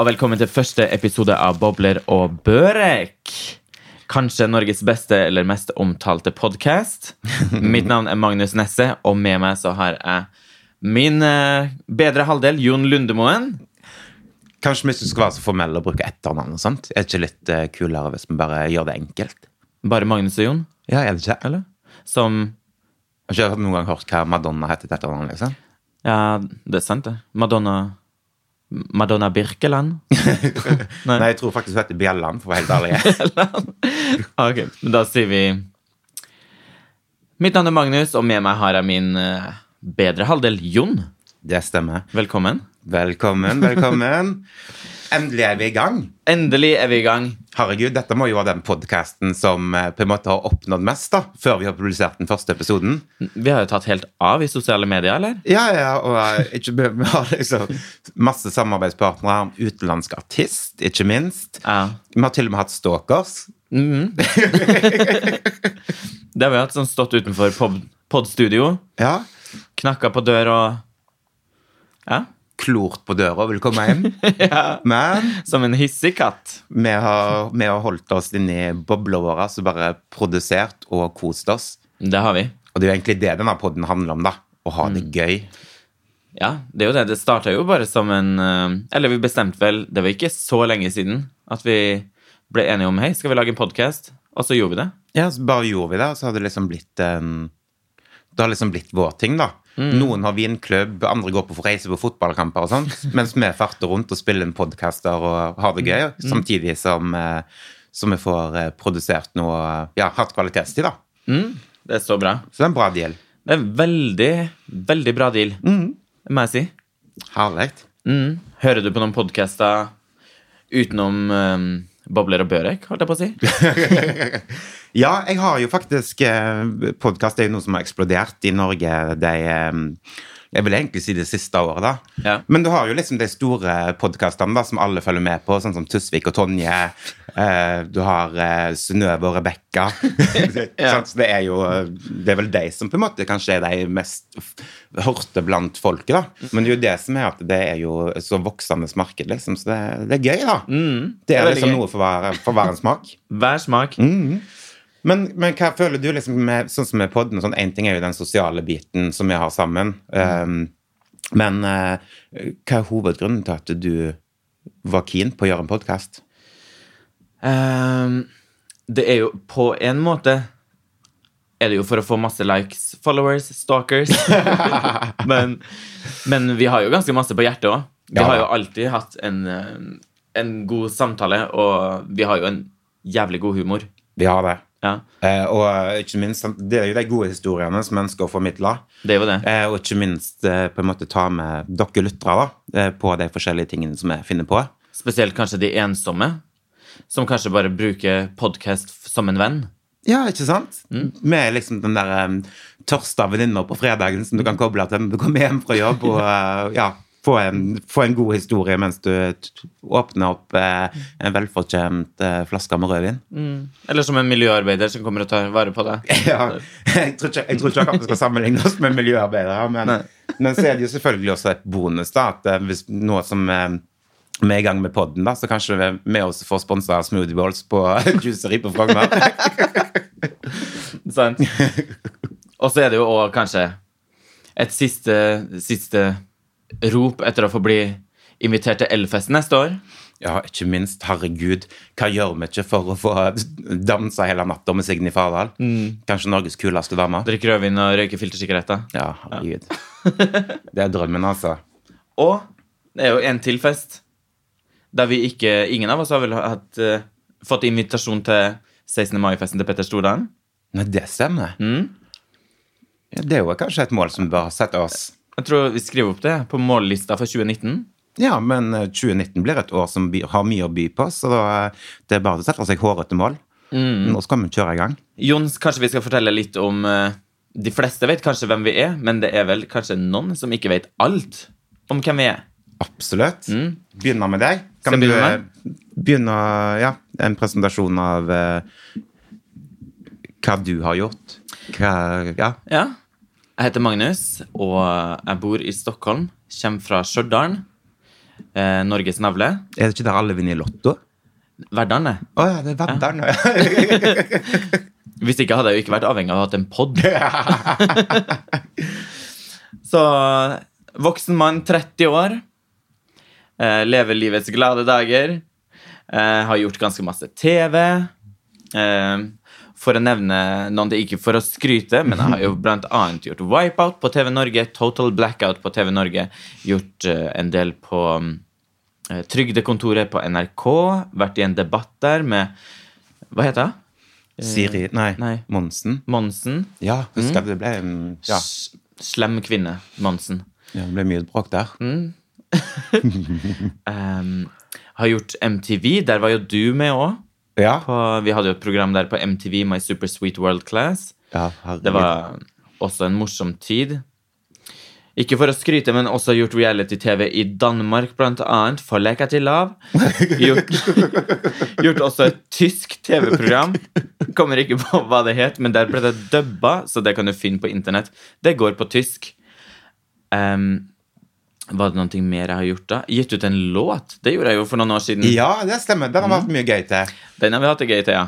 Og velkommen til første episode av Bobler og børek. Kanskje Norges beste eller mest omtalte podkast. Mitt navn er Magnus Nesse, og med meg så har jeg min eh, bedre halvdel, Jon Lundemoen. Kanskje vi ikke skal være så formelle og bruke etternavn og sånt. Er det ikke litt eh, kulere hvis vi bare gjør det enkelt? Bare Magnus og Jon, Ja, er det ikke? eller? Som Har ikke noen gang hørt hva Madonna heter til etternavn, liksom? Ja, det er sant, det. Madonna Madonna Birkeland? Nei, jeg tror faktisk hun heter Bjelland, for å være helt ærlig. ok, men da sier vi Mitt navn er Magnus, og med meg har jeg min eh, bedre halvdel, Jon. Det stemmer. Velkommen. Velkommen, velkommen. Endelig er vi i gang. Endelig er vi i gang. Herregud, dette må jo være den podkasten som eh, på en måte har oppnådd mest, da, før vi har publisert den første episoden. Vi har jo tatt helt av i sosiale medier, eller? Ja, ja, og eh, ikke, vi har liksom masse samarbeidspartnere. Utenlandsk artist, ikke minst. Ja. Vi har til og med hatt stalkers. Det har vi hatt sånn stått utenfor pod- podstudio, Ja. knakka på dør og Ja. Klort på døra og vil komme hjem. Men Som en hissig katt. vi har, vi har holdt oss inni bobla vår og bare produsert og kost oss. Det har vi. Og det er jo egentlig det denne podden handler om, da. Å ha Mm. det gøy. Ja, det er jo det. Det starta jo bare som en eh, Eller vi bestemte vel, det var ikke så lenge siden, at vi ble enige om hei, skal vi lage en podkast? Og så gjorde vi det. Ja, så bare gjorde vi det, og så har det liksom blitt en Det har liksom blitt vår ting, da. Mm. Noen har vinklubb, andre går på reise på fotballkamper og sånt, mens vi farter rundt og spiller inn podcaster og har det gøy, Mm. samtidig som, eh, som vi får eh, produsert noe Ja, hatt kvalitetstid, da. Mm, det er så bra. Så det er en bra deal. Det er veldig, veldig bra deal, må jeg si. Herlig. Mm. Hører du på noen podkaster utenom um, Bobler og Børek, holdt jeg på å si? Ja, jeg har jo faktisk eh, Podkast er jo noe som har eksplodert i Norge de eh, Jeg vil egentlig si det siste året, da. Ja. Men du har jo liksom de store podkastene som alle følger med på, sånn som Tusvik og Tonje. Eh, du har Synnøve og Rebekka. Ja. Så det er jo Det er vel de som på en måte kanskje er de mest hørte blant folket, da. Men det er jo det som er at det er jo så voksende marked, liksom. Så det, det er gøy, da. det Mm, det er er liksom noe for hver, for hver en smak. Hver smak. Men, men hva føler du liksom med, sånn som med podden sånn, En ting er jo den sosiale biten som vi har sammen. Um, men uh, hva er hovedgrunnen til at du var keen på å gjøre en podkast? Um, det er jo på en måte er det jo for å få masse likes, followers, stalkers. men, men vi har jo ganske masse på hjertet òg. Vi Ja. har jo alltid hatt en, eh, en god samtale, og vi har jo en jævlig god humor. Vi har det. Ja, Eh, og ikke minst, det er jo de gode historiene som ønsker å formidle. det er jo det. Eh, og ikke minst eh, på en måte ta med dere lyttere eh, på de forskjellige tingene som vi finner på. Spesielt kanskje de ensomme, som kanskje bare bruker podkast som en venn. Ja, ikke sant? Med liksom den der um, tørste venninner på fredagen som du kan koble til når du kommer hjem fra jobb, og uh, ja, få en, få en god historie mens du åpner opp eh, en velfortjent eh, flaske med rødvin. Eller som en miljøarbeider som kommer og tar vare på deg. Ja, jeg tror ikke, jeg tror ikke akkurat vi skal sammenligne oss med miljøarbeidere, men, men så er det jo selvfølgelig også et bonus da, at eh, hvis noe som eh, vi er i gang med podden, da, så kanskje vi vi også får sponsa Smoothie Balls på Juicery på Frogner. Sant? Og så er det jo òg kanskje et siste, siste rop etter å få bli invitert til Elfest neste år. Ja, ikke minst. Herregud, hva gjør vi ikke for å få dansa hele natta med Signy Fardal? Kanskje Norges kuleste dame? Drikke rødvin og røyke filtersigaretter. Ja, herregud. Det er drømmen, altså. Og det er jo en til fest der vi ikke Ingen av oss har vel hatt, uh, fått invitasjon til 16. mai-festen til Petter Stordalen. Nei, det stemmer. Mm. Ja, det er jo kanskje et mål som bør sette oss. Jeg tror vi skriver opp det på mållista for 2019. Ja, men eh, 2019 blir et år som har mye å by på, så eh, det er bare å sette seg hårete mål. Nå skal vi kjøre i gang. Jons, kanskje vi skal fortelle litt om eh, De fleste vet kanskje hvem vi er, men det er vel kanskje noen som ikke vet alt om hvem vi er. Absolutt. Begynner med deg. Skal jeg du begynne eh, begynne ja, en presentasjon av uh, hva du har gjort? Hva, ja. Ja. Jeg heter Magnus, og jeg bor i Stockholm. Kommer fra Stjørdal. eh, Norges navle. Er det ikke der alle vinner i Lotto? Verdane. Å ja, det er Verdalen. Hvis ikke hadde jeg jo ikke vært avhengig av å ha hatt en pod. Så voksen mann, 30 år. Eh, lever livets glade dager. Eh, har gjort ganske masse TV. Eh, for å nevne noen det ikke for å skryte, men jeg har jo annet gjort Wipeout på TV Norge, Total Blackout på TV Norge, gjort eh, en del på eh, Trygdekontoret på NRK, vært i en debatt der med Hva heter hun? Siri Nei, Nei. Monsen. Monsen. Ja, husker det ble ja, Slem kvinne, Monsen. ja, det ble mye bråk der. Um, har gjort MTV. Der var jo du med òg. Ja. Vi hadde jo et program der på MTV, My Super Sweet World Class. ja. Det var også en morsom tid. Ikke for å skryte, men også gjort reality-TV i Danmark, blant annet. For leka til lav. Gjort, gjort også et tysk TV-program. Kommer ikke på hva det het, men der ble det dubba, så det kan du finne på internett. Det går på tysk. Um, var det noe mer jeg har gjort da? Gitt ut en låt. Det gjorde jeg jo for noen år siden. Ja, det stemmer. Den har vi hatt mye gøy til. Den har vi hatt det gøy til, ja.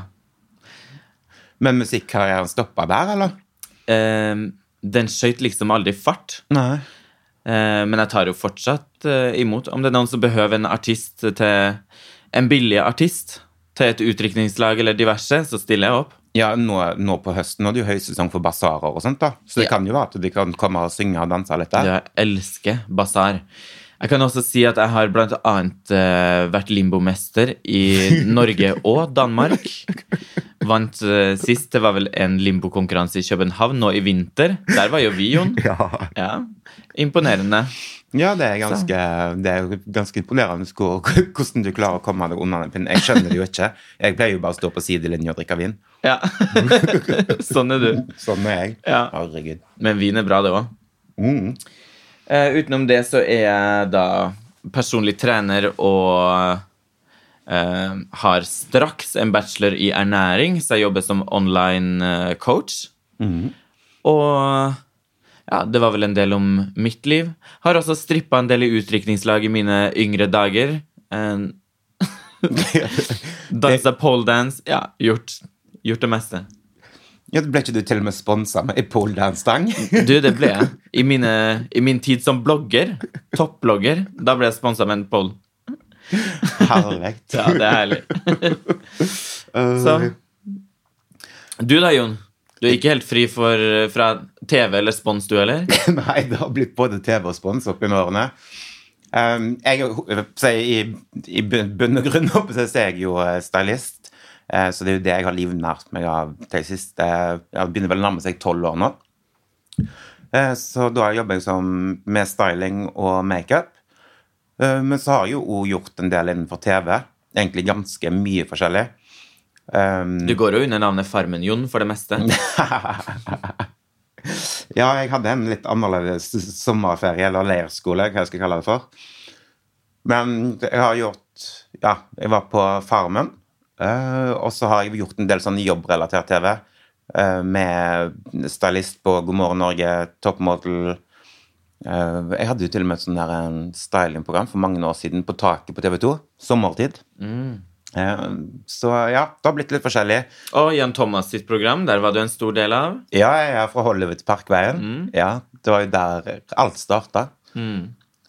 Men musikkarrieren stoppa der, eller? Eh, den skøyt liksom aldri fart. Nei. Eh, men jeg tar jo fortsatt eh, imot. Om det er noen som behøver en artist til En billig artist til et utdrikningslag eller diverse, så stiller jeg opp. Ja, nå, nå på høsten nå er det jo høysesong for basarer og sånt, da. Så det Ja. kan jo være at de kan komme og synge og danse litt der. Jeg elsker basar. Jeg kan også si at jeg har blant annet eh, vært limbomester i Norge og Danmark. Vant uh, sist. Det var vel en limbokonkurranse i København nå i vinter. Der var jo vi, Jon. Ja. Ja, Imponerende. Ja, det er ganske, det er ganske imponerende hvor, hvordan du klarer å komme deg unna den pinnen. Jeg skjønner det jo ikke. Jeg pleier jo bare å stå på sidelinja og drikke vin. Ja. sånn er du. Sånn er jeg. Ja. Herregud. Men vin er bra, det òg. Mm. Uh, utenom det så er jeg da personlig trener og har straks en bachelor i ernæring, så jeg jobber som online coach. coach. Og ja, det var vel en del om mitt liv. Har også strippa en del i utdrikningslag i mine yngre dager. Eh, Dansa poledance. Ja, gjort, gjort det meste. Ja, Ble ikke du til og med sponsa med ei poledance-stang? Du, det ble jeg. I, mine, I min tid som blogger, topplogger, da ble jeg sponsa med en pole. Herlig. Ja, det er herlig. Så Du da, Jon? Du er ikke helt fri for, fra TV eller spons, du heller? Nei, det har blitt både TV og spons opp gjennom årene. Um, jeg, I, I bunn og grunn så er jeg jo eh, stylist. uh, så det er jo det jeg har livnært meg av de siste Jeg begynner vel å nærme seg tolv år nå. Uh, så da jobber jeg som med styling og makeup. Eh, men så har jeg jo òg gjort en del innenfor TV. Egentlig ganske mye forskjellig. Um, Du går jo under navnet Farmen-Jon for det meste. Ja, jeg hadde en litt annerledes sommerferie, eller leirskole, hva jeg skal kalle det for. Men jeg har gjort Ja, jeg var på Farmen. Uh, og så har jeg gjort en del sånn jobbrelatert TV. Uh, med stylist på God morgen Norge, toppmodell. Eh, jeg hadde jo til og med et sånn der, stylingprogram for mange år siden på taket på TV2. Sommertid. Mm. så ja, det har blitt litt forskjellig. Og Jan Thomas sitt program, der var du en stor del av. Ja, jeg er fra Hollywood til Parkveien. Ja, det var jo der alt starta.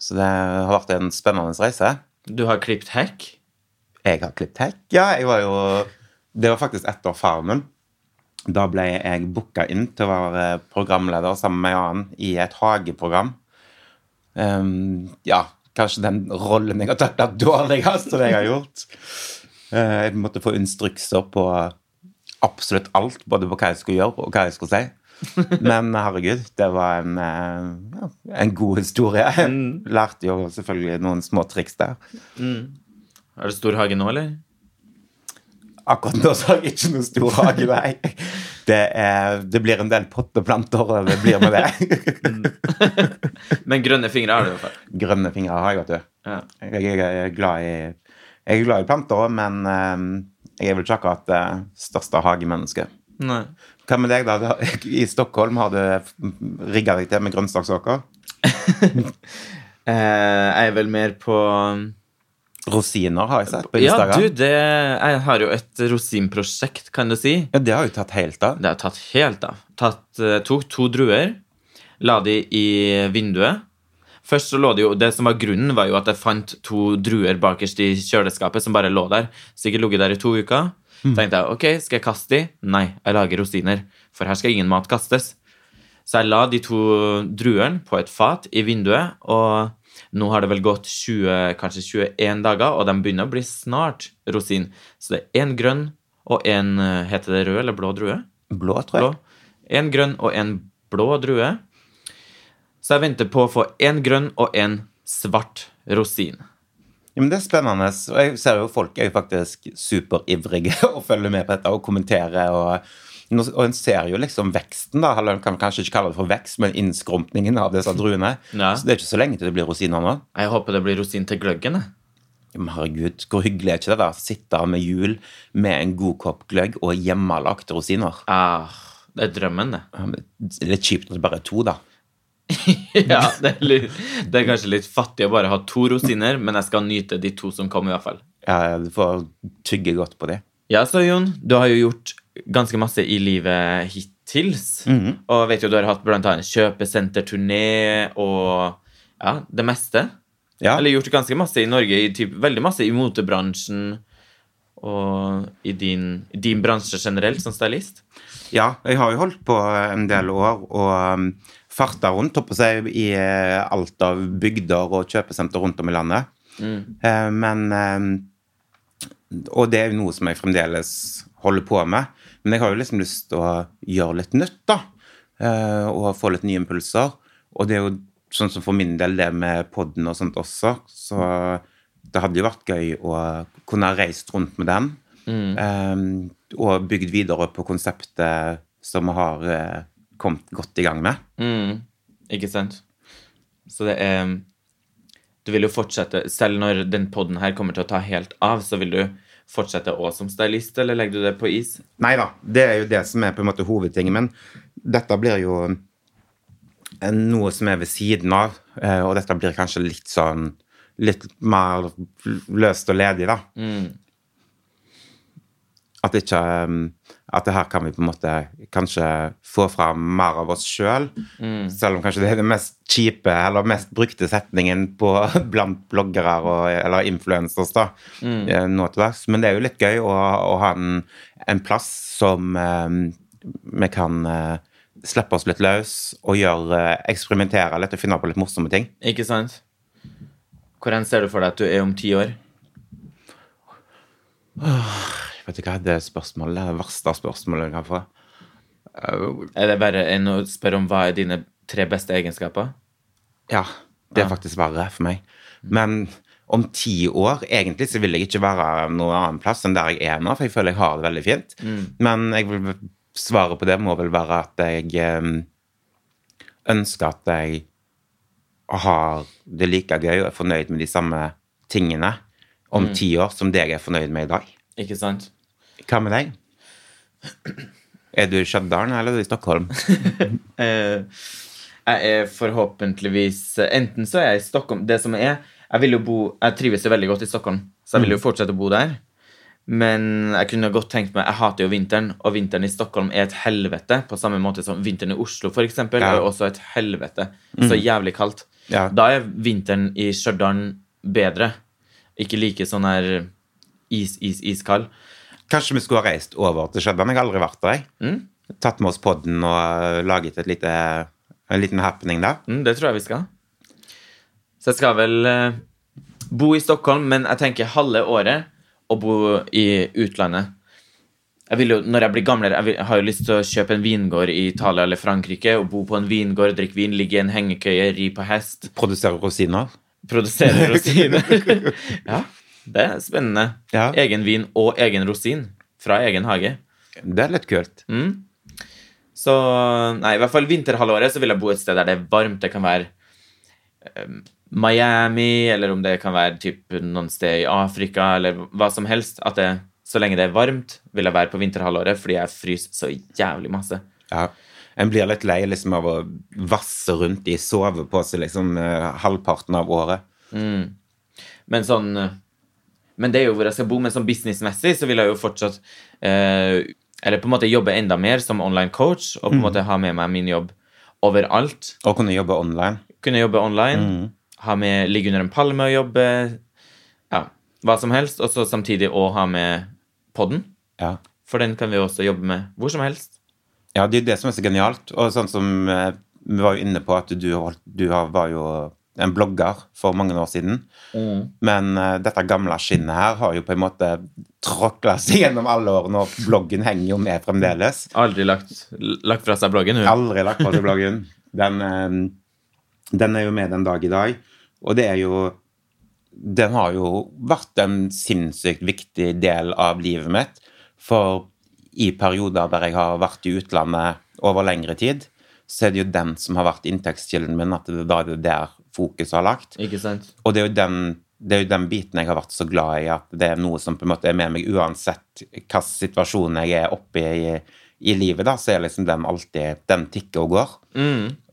Så det har vært en spennende reise. Du har klippet hekk. Jeg har klippet hekk. Ja, jeg var jo Det var faktisk etter Farmen. Da ble jeg booka inn til å være programleder sammen med en annen i et hageprogram. Ehm, ja, kanskje den rollen jeg har tatt er dårligst som jeg har gjort. Uh, jeg måtte få instrukser på absolutt alt, både på hva jeg skulle gjøre og hva jeg skulle si. Men herregud, det var en, eh, ja, en god historie. Jeg lærte jo selvfølgelig noen små triks der. er det stor hage nå, eller? Akkurat nå så har jeg ikke noen stor hage, nei. Det, er, det blir en del potteplanter, og det blir med det. Men grønne fingre har du i hvert fall. Grønne fingre har jeg, vet du. Ja. Jeg, jeg, er glad i, jeg er glad i planter, men eh, jeg er vel ikke akkurat det største hagemennesket. Nei. Hva med deg, da? I Stockholm har du rigga deg til med grønnsaksåker? Eh, jeg er vel mer på Rosiner har jeg sett på Instagram. Ja, du, det Jeg har jo et rosinprosjekt, kan du si. Ja, det har jo tatt helt av. Det har tatt helt av. Tatt, eh, tok to druer, la de i vinduet. Først så lå det jo, Det som var grunnen, var jo at jeg fant to druer bakerst i kjøleskapet som bare lå der. Sikkert ligget der i to uker. tenkte jeg ok, skal jeg kaste de? Nei, jeg lager rosiner. For her skal ingen mat kastes. Så jeg la de to druene på et fat i vinduet, og nå har det vel gått 20, kanskje 21 dager, og de begynner å bli snart rosin. Så det er én grønn og én Heter det rød eller blå drue? Blå, tror jeg. Én En grønn og en blå drue. Så jeg venter på å få en grønn og en svart rosin. Ja, men Det er spennende. Og jeg ser jo folk er jo faktisk superivrige og følger med på dette og kommenterer. Og, og en ser jo liksom veksten, da. Eller kan kanskje ikke kalle det for vekst, men innskrumpningen av disse druene. Ja. Så det er ikke så lenge til det blir rosiner nå. Jeg håper det blir rosin til gløggen. jeg. Men herregud, hvor hyggelig er ikke det? da? Sitte med jul med en god kopp gløgg og hjemmelagte rosiner. Ah, det er drømmen, det. Det er litt kjipt når det bare er to, da. ja, det er, litt, det er kanskje litt fattig å bare ha to rosiner, men jeg skal nyte de to som kom, i hvert fall. Ja, Du får tygge godt på det. Ja, så Jon, du har jo gjort ganske masse i livet hittils. Og vet jo, du har hatt blant annet kjøpesenterturné og ja, det meste. Ja. Eller gjort ganske masse i Norge, i typ, veldig masse i motebransjen og i din, din bransje generelt som stylist. Ja, jeg har jo holdt på en del år og um, farta rundt holdt på å si, i eh, alt av bygder og kjøpesenter rundt om i landet. Eh, men eh, Og det er jo noe som jeg fremdeles holder på med. Men jeg har jo liksom lyst til å gjøre litt nytt, da. Eh, og få litt nye impulser. Og det er jo sånn som for min del det med podden og sånt også. Så det hadde jo vært gøy å kunne ha reist rundt med den. Mm. og bygd videre på konseptet som vi har eh, kommet godt i gang med. Mm, ikke sant? Så det er Du vil jo fortsette Selv når den poden her kommer til å ta helt av, så vil du fortsette òg som stylist, eller legger du det på is? Nei da, det er jo det som er på en måte hovedtingen. Men dette blir jo noe som er ved siden av. eh, Og dette blir kanskje litt sånn Litt mer løst og ledig, da. At ikke um, At det her kan vi på en måte kanskje få fram mer av oss sjøl. Selv om kanskje det er den mest kjipe eller mest brukte setningen på, blant bloggere og, eller influencers da, eh, nå til dags. Men det er jo litt gøy å, å ha en, en plass som eh, vi kan eh, slippe oss litt løs og gjøre, eh, eksperimentere litt og finne på litt morsomme ting. Ikke sant? Hvor enn ser du for deg at du er om ti år? Vet du hva, det spørsmålet er det verste spørsmålet jeg kan få. Er det verre enn å spørre om hva er dine tre beste egenskaper? Ja, det er faktisk verre for meg. Men om ti år Egentlig så vil jeg ikke være noen annen plass enn der jeg er nå, for jeg føler jeg har det veldig fint. Men jeg vil, svaret på det må vel være at jeg eh, ønsker at jeg har det like gøy og er fornøyd med de samme tingene om ti år som det jeg er fornøyd med i dag. Ikke sant? Hva med deg? Er du i Stjørdal eller er du i Stockholm? Eh, jeg er forhåpentligvis Enten så er jeg i Stockholm Det som er Jeg vil jo bo Jeg trives jo veldig godt i Stockholm, så jeg vil jo fortsette å bo der. Men jeg kunne godt tenkt meg Jeg hater jo vinteren, og vinteren i Stockholm er et helvete. På samme måte som vinteren i Oslo, for eksempel, Ja. er også et helvete. Så jævlig kaldt. Ja. Da er vinteren i Stjørdal bedre. Ikke like sånn her is, is, iskald. Kanskje vi skulle ha reist over til Stjørdal? Jeg har aldri vært der. jeg. Tatt med oss podden og uh, laget et lite, en liten happening der. Mm, det tror jeg vi skal. Så jeg skal vel eh, bo i Stockholm, men jeg tenker halve året å bo i utlandet. Jeg vil jo, Når jeg blir gamlere, jeg, vil, jeg har jo lyst til å kjøpe en vingård i Italia eller Frankrike og bo på en vingård, drikke vin, ligge i en hengekøye, ri på hest, Produsere rosiner. produsere rosiner. ja, det er spennende. Ja. Egen vin og egen rosin fra egen hage. Det er litt kult. Mm. Så Nei, i hvert fall vinterhalvåret så vil jeg bo et sted der det er varmt. Det kan være um, Miami, eller om det kan være typ noen sted i Afrika, eller hva som helst. At det, så lenge det er varmt, vil jeg være på vinterhalvåret, fordi jeg fryser så jævlig masse. Ja. En blir litt lei liksom av å vasse rundt i sovepose liksom eh, halvparten av året. Men sånn eh, Men det er jo hvor jeg skal bo, men sånn businessmessig så vil jeg jo fortsatt eh, Eller på en måte jobbe enda mer som online coach, og på en måte ha med meg min jobb overalt. Og kunne jobbe online. Kunne jobbe online, ha med, ligge under en palme og jobbe Ja, hva som helst. Og så samtidig å ha med podden. Ja. For den kan vi også jobbe med hvor som helst. Ja, det er det som er så genialt. Og sånn som eh, vi var jo inne på at du, du var jo en blogger for mange år siden. Men uh, dette gamle skinnet her har jo på en måte tråkla seg gjennom alle årene, og bloggen henger jo med fremdeles. Aldri lagt, lagt fra seg bloggen, hun. Aldri lagt fra seg bloggen. Den, uh, den er jo med den dag i dag. Og det er jo Den har jo vært en sinnssykt viktig del av livet mitt. For i perioder der jeg har vært i utlandet over lengre tid, så er det jo den som har vært inntektskilden min, at det, er der fokuset har lagt. Ikke sant? Og det er jo den det er jo den biten jeg har vært så glad i, at det er noe som på en måte er med meg uansett hvilken situasjon jeg er oppe i i livet, da, så er liksom den alltid Den tikker og går.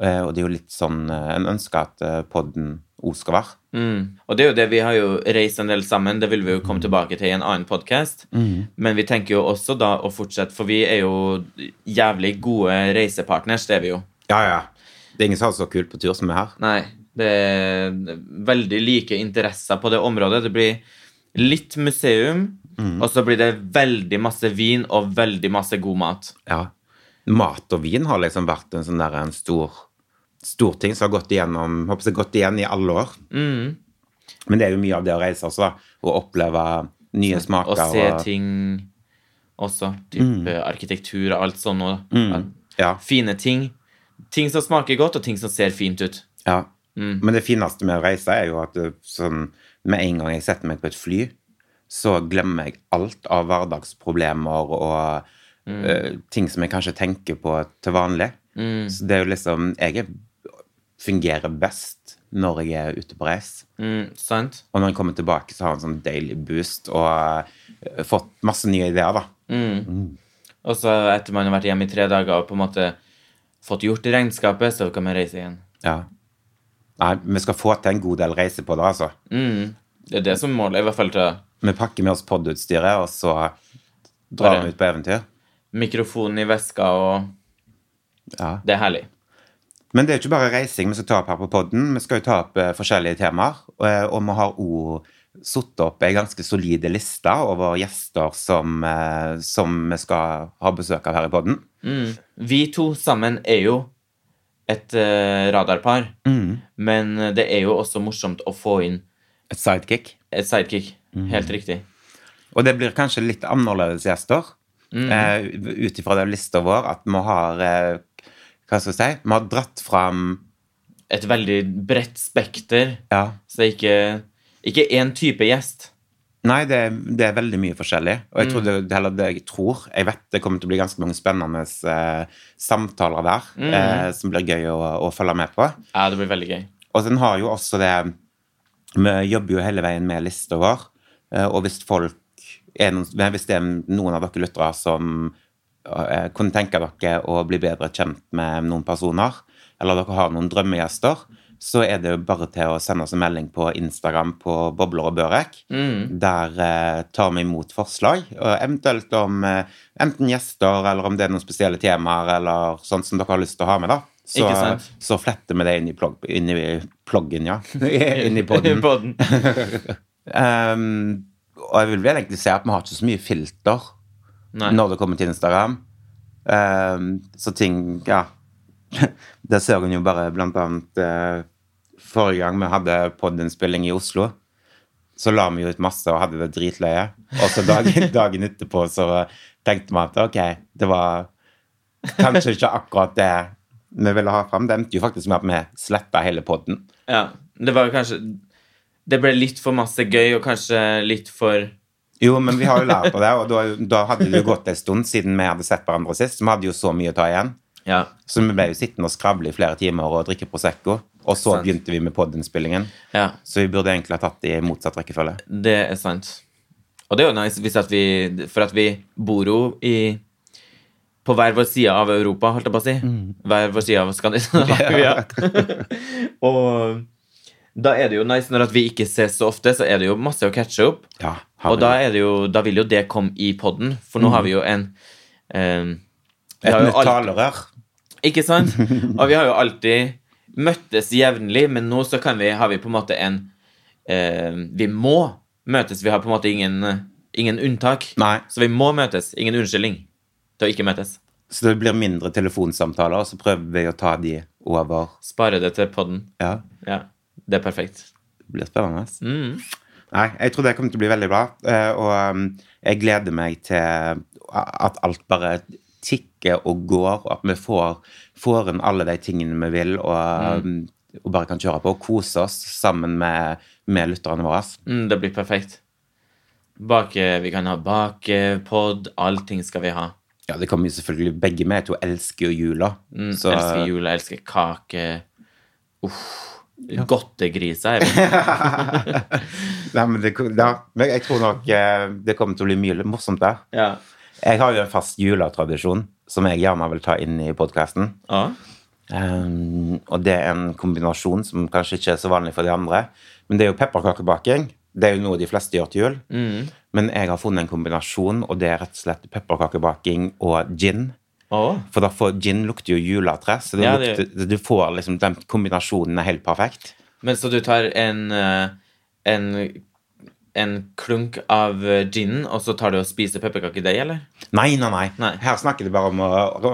Eh, og det er jo litt sånn eh, En ønsker at eh, podden òg skal være. Mm. Og det er jo det, vi har jo reist en del sammen, det vil vi jo komme tilbake til i en annen podkast. Men vi tenker jo også da å fortsette, for vi er jo jævlig gode reisepartners, det er vi jo. Ja, ja. Det er ingen som har det så kult på tur som vi har. Nei, det er veldig like interesser på det området. Det blir litt museum, og så blir det veldig masse vin og veldig masse god mat. Ja. Mat og vin har liksom vært en sånn der en stor, stor ting som har gått igjennom håper jeg, gått igjen i alle år. Men det er jo mye av det å reise også. Å oppleve nye smaker. Og se og- ting også. Type arkitektur og alt sånn. Og, Mm. Ja. Fine ting. Ting som smaker godt, og ting som ser fint ut. Ja. Men det fineste med å reise er jo at sånn, med en gang jeg setter meg på et fly, så glemmer jeg alt av hverdagsproblemer og eh, ting som jeg kanskje tenker på til vanlig. Så det er jo liksom Jeg er, fungerer best når jeg er ute på reis. Mm, sant? Og når jeg kommer tilbake, så har jeg en sånn daily boost og uh, fått masse nye ideer, da. Og så etter man har vært hjemme i tre dager og på en måte fått gjort regnskapet, så kan man reise igjen. Ja. Nei, vi skal få til en god del reise på det, altså. Mm. Det er det som målet, i hvert fall til Vi pakker med oss podutstyret, og så drar vi ut på eventyr. mikrofonen i veska, og Ja. det er herlig. Men det er jo ikke bare reising vi skal ta opp her på podden. Vi skal jo ta opp eh, forskjellige temaer. Og, eh, og vi har òg satt opp ei ganske solide liste over gjester som, eh, som vi skal ha besøk av her i podden. Mm. Vi to sammen er jo et uh, radarpar, men det er jo også morsomt å få inn Et sidekick. et sidekick. Helt riktig. Og det blir kanskje litt annerledes gjester. eh, Ut ifra den lista vår at vi har uh, Hva skal jeg si? Vi har dratt fram Et veldig bredt spekter, Ja. så det er ikke, ikke én type gjest. Nei, det, det er veldig mye forskjellig. Og jeg tror det, det, eller det jeg tror Jeg vet det kommer til å bli ganske mange spennende eh, samtaler der eh, som blir gøy å, å følge med på. Ja, det blir veldig gøy. Og den har jo også det Vi jobber jo hele veien med lista vår, eh, og hvis folk er noen, hvis det er noen av dere lyttere som eh, kunne tenke dere å bli bedre kjent med noen personer, eller dere har noen drømmegjester, så er det jo bare til å sende oss en melding på Instagram på Bobler og Børek. Der eh, tar vi imot forslag, og eventuelt om eh, enten gjester, eller om det er noen spesielle temaer, eller sånt som dere har lyst til å ha med, da. Så, så fletter vi det inn i, plog, inn i ploggen, ja. inn i podden. Podden. Um, og jeg vil vel egentlig si at vi har ikke så mye filter Nei. når det kommer til Instagram. Um, så ting Ja. Det ser hun jo bare blant annet eh, Forrige gang vi hadde podinnspilling i Oslo, så la vi jo ut masse og hadde det dritløye. Og så dagen, dagen etterpå så tenkte vi at ok, det var kanskje ikke akkurat det vi ville ha fram. Det endte jo faktisk med at vi sletta hele podden. Ja, det var kanskje Det ble litt for masse gøy, og kanskje litt for Jo, men vi har jo lært på det, og da, da hadde det jo gått en stund siden vi hadde sett hverandre sist. Vi hadde jo så mye å ta igjen. Ja. Så vi ble jo sittende og skravle i flere timer og drikke Prosecco. Og så begynte vi med podinnspillingen. ja. Så vi burde egentlig ha tatt det i motsatt rekkefølge. Det er sant. Og det er jo nice hvis at vi For at vi bor jo i på hver vår side av Europa, holdt jeg på å si. Hver vår side av Skandinavia. og da er det jo nice når at vi ikke ses så ofte, så er det jo masse å catche opp. Ja, Og da, er det jo, da vil jo det komme i podden, for nå har vi jo en vi et nytt talerør. Ikke sant? Og vi har jo alltid møttes jevnlig, men nå så kan vi, har vi på en måte en eh, Vi må møtes. Vi har på en måte ingen, ingen unntak. Nei, Så vi må møtes. Ingen unnskyldning til å ikke møtes. så det blir mindre telefonsamtaler, og så prøver vi å ta de over. Spare det til podden. Ja, Ja, det er perfekt. det blir spennende. Mm. Nei, jeg tror det kommer til å bli veldig bra. eh, Og um, jeg gleder meg til at alt bare tikker og går, og at vi får, får inn alle de tingene vi vil, og, mm. og bare kan kjøre på og kose oss sammen med, med lytterne våre. Mm, det blir perfekt. Bake, vi kan ha bakepod. Allting skal vi ha. Ja, det kommer jo selvfølgelig Begge med to elsker jo jula. Mm, så Elsker jula, elsker kake. Uff. Godtegriser er vi. Nei, men det, ja, jeg tror nok eh, det kommer til å bli mye morsomt der. Ja. Jeg har jo en fast juletradisjon som jeg gjerne vil ta inn i podkasten. Ja. Um, og det er en kombinasjon som kanskje ikke er så vanlig for de andre. Men det er jo pepperkakebaking. Det er jo noe de fleste gjør til jul. Mm. Men jeg har funnet en kombinasjon, og det er rett og slett pepperkakebaking og gin. Oh. For da får gin lukter jo juletre, så det Ja, lukter, du får liksom den kombinasjonen er helt perfekt. Men så du tar en, eh, en, en klunk av gin ginen, og så tar du og spiser pepperkakedeig, eller? Nei, nei, nei, Nei. Her snakker det bare om å,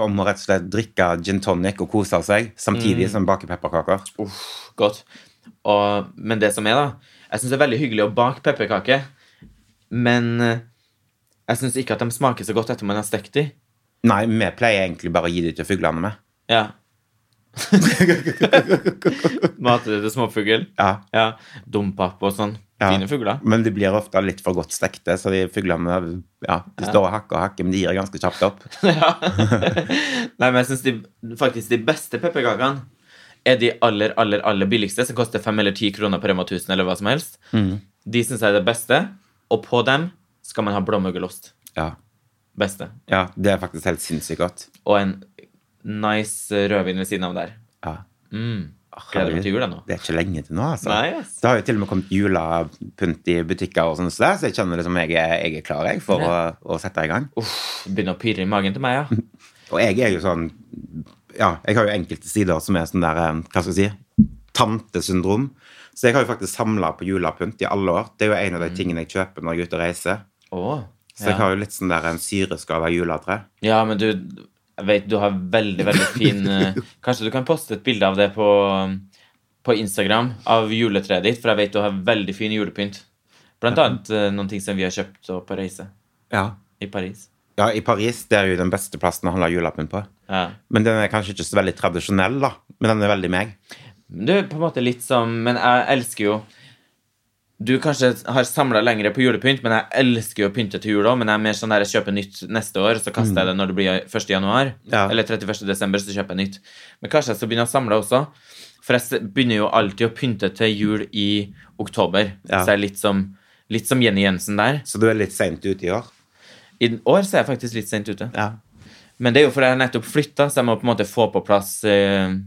om å rett og slett drikke gin tonic og kose seg, Mm. samtidig som bake pepperkaker. Uff, godt. Og, men det som er, da Jeg syns det er veldig hyggelig å bake pepperkaker, men eh, jeg syns ikke at de smaker så godt etter man har stekt dem. Nei, vi pleier egentlig bare å gi det til fuglene med. Ja. Mater det til småfugl? Ja. Ja. Dompap og sånn. Ja. Fine fugler. Men de blir ofte litt for godt stekte, så de fuglene ja, de står og hakker og hakker, men de gir ganske kjapt opp. Nei, men jeg syns faktisk de beste pepperkakene er de aller, aller, aller billigste, som koster fem eller ti kroner på Rema 1000 eller hva som helst. De syns jeg er det beste, og på dem skal man ha blåmuggelost. Ja. Beste. ja, det er faktisk helt sinnssykt godt. Og en nice rødvin ved siden av der. Ja. Mm. Gleder meg til jul, nå. Det er ikke lenge til nå, altså. Nei, yes. Det har jo til og med kommet julepynt i butikker, og sånn, så jeg kjenner liksom jeg er, jeg er klar jeg, for å, å sette i gang. Uff, begynner å pirre i magen til meg, ja. Og jeg er jo sånn Ja, jeg har jo enkelte sider som er sånn der eh, Hva skal jeg si? Tantesyndrom. Så jeg har jo faktisk samla på julepynt i alle år. Det er jo en av de tingene jeg kjøper når jeg er ute og reiser. Åh, Så jeg har jo litt sånn der en syreskala juletre. ja, men du jeg vet du har veldig, veldig fin eh, Kanskje du kan poste et bilde av det på, på Instagram av juletreet ditt, for jeg vet du har veldig fin julepynt. Blant annet eh, noen ting som vi har kjøpt på reise Ja. i Paris. ja, i Paris det er jo den beste plassen å holde julepynt på. Ja. Men den er kanskje ikke så veldig tradisjonell, da. Men den er veldig meg. Du er på en måte litt som Men jeg elsker jo Du kanskje har samla lengre på julepynt, men jeg elsker jo å pynte til jul òg. Men jeg er mer sånn der jeg kjøper nytt neste år, så kaster jeg det når det blir 1. januar. Ja. Eller 31. desember, så kjøper jeg nytt. Men kanskje jeg skal begynne å samle også. For jeg begynner jo alltid å pynte til jul i oktober. Ja. Så jeg er litt som, litt som Jenny Jensen der. Så du er litt seint ute i år. I år så er jeg faktisk litt sent ute. Ja. Men det er jo fordi jeg har nettopp flytta, så jeg må på en måte få på plass eh,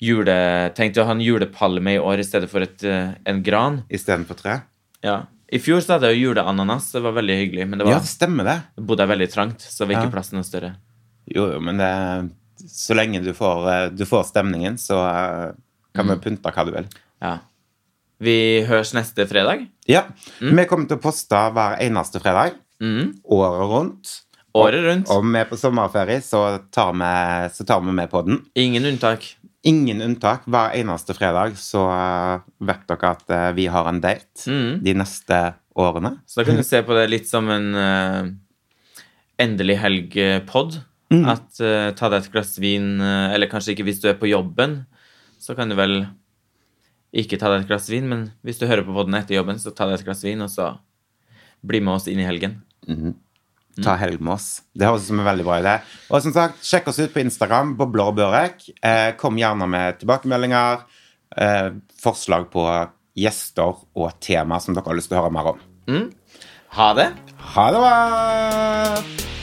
jule... Tenkte å ha en julepalme i år i stedet for et, eh, en gran. Istedenfor tre. Ja. I fjor så hadde jeg jo juleananas. Det var veldig hyggelig. Men det Ja, det stemmer det. bodde jeg veldig trangt, så var ikke Ja. plassen noe større. Jo, jo, men det, så lenge du får, eh, du får stemningen, så eh, kan Mm. vi pynte hva du vil. Ja. Vi høres neste fredag. Ja. Vi kommer til å poste hver eneste fredag Mm. året rundt. Året rundt. Og om vi er på sommerferie, så tar vi, så tar vi med på den. Ingen unntak. Ingen unntak. Hver eneste fredag så eh, vet dere at eh, vi har en date Mm. de neste årene. Så da kan du se på det litt som en uh, endelig helg-pod. Mm. At uh, ta deg et glass vin, uh, eller kanskje ikke hvis du er på jobben, så kan du vel ikke ta deg et glass vin, men hvis du hører på podden etter jobben, så ta deg et glass vin, og så bli med oss inn i helgen. Ta helg med oss. Det høres ut som en veldig bra idé. Og som sagt, sjekk oss ut på Instagram, Bobler og Børek. Eh, kom gjerne med tilbakemeldinger, eh, forslag på gjester og tema som dere har lyst til å høre mer om. Ha det! Ha det bra!